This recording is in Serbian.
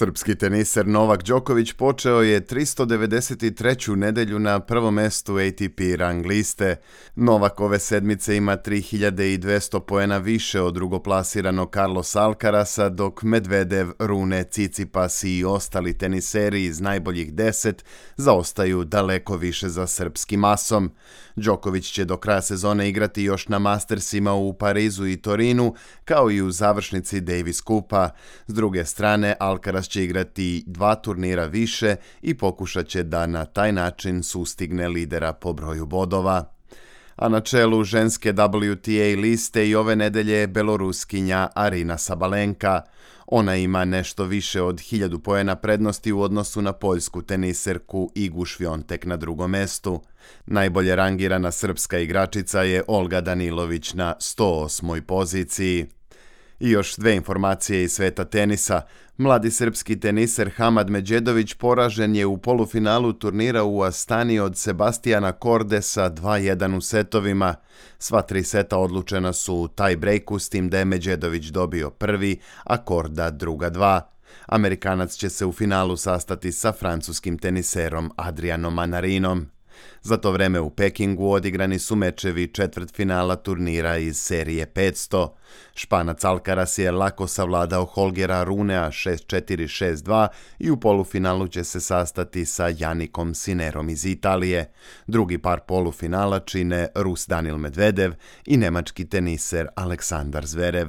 Srpski teniser Novak Đoković počeo je 393. nedelju na prvom mestu ATP rang liste. Novak ove sedmice ima 3200 poena više od drugoplasiranog Carlos Alcarasa, dok Medvedev, Rune, Cicipas i ostali teniseri iz najboljih deset zaostaju daleko više za srpskim masom. Đoković će do kraja sezone igrati još na Mastersima u Parizu i Torinu, kao i u završnici Davis Kupa. S druge strane, Alcaraz će igrati dva turnira više i pokušat da na taj način sustigne lidera po broju bodova. A na čelu ženske WTA liste i ove nedelje je beloruskinja Arina Sabalenka. Ona ima nešto više od hiljadu poena prednosti u odnosu na poljsku teniserku Igu Švjontek na drugom mestu. Najbolje rangirana srpska igračica je Olga Danilović na 108. poziciji. I još dve informacije iz sveta tenisa. Mladi srpski teniser Hamad Međedović poražen je u polufinalu turnira u Astani od Sebastijana Kordesa 2-1 u setovima. Sva tri seta odlučena su u taj breaku s tim da je Međedović dobio prvi, a Korda druga dva. Amerikanac će se u finalu sastati sa francuskim teniserom Adrianom Manarinom. Za to vreme u Pekingu odigrani su mečevi četvrt finala turnira iz serije 500. Španac Alcaraz je lako savladao Holgera Runea 6-4-6-2 i u polufinalu će se sastati sa Janikom Sinerom iz Italije. Drugi par polufinala čine Rus Danil Medvedev i nemački teniser Aleksandar Zverev.